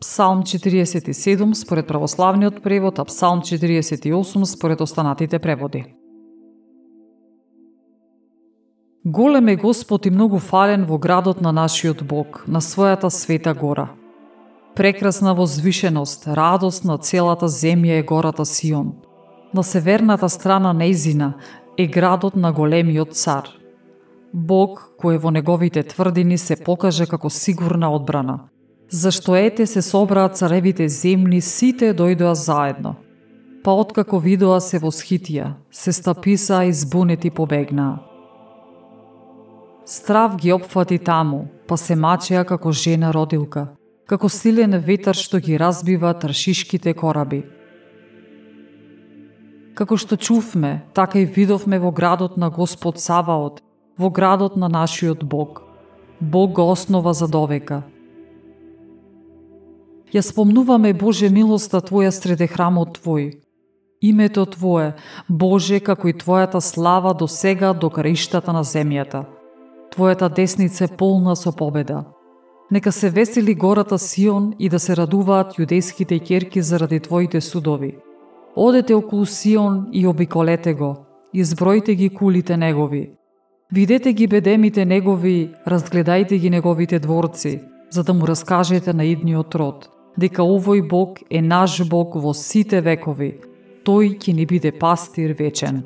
Псалм 47 според православниот превод, а Псалм 48 според останатите преводи. Голем е Господ и многу фален во градот на нашиот Бог, на својата света гора. Прекрасна возвишеност, радост на целата земја е гората Сион. На северната страна неизина е градот на големиот цар. Бог, кој во неговите тврдини се покаже како сигурна одбрана. Зашто ете се собраа царевите земни, сите дојдоа заедно. Па откако видоа се восхитија, се стаписа и збунети побегнаа. Страв ги опфати таму, па се мачеа како жена родилка, како силен ветар што ги разбива тршишките кораби. Како што чувме, така и видовме во градот на Господ Саваот, во градот на нашиот Бог. Бог го основа за довека. Ја спомнуваме Боже милоста Твоја среде храмот Твој. Името Твое, Боже, како и Твојата слава до сега до краиштата на земјата – Твојата десница е полна со победа. Нека се весели гората Сион и да се радуваат јудејските керки заради Твоите судови. Одете околу Сион и обиколете го, избројте ги кулите негови. Видете ги бедемите негови, разгледајте ги неговите дворци, за да му раскажете на идниот род, дека овој Бог е наш Бог во сите векови, тој ќе ни биде пастир вечен.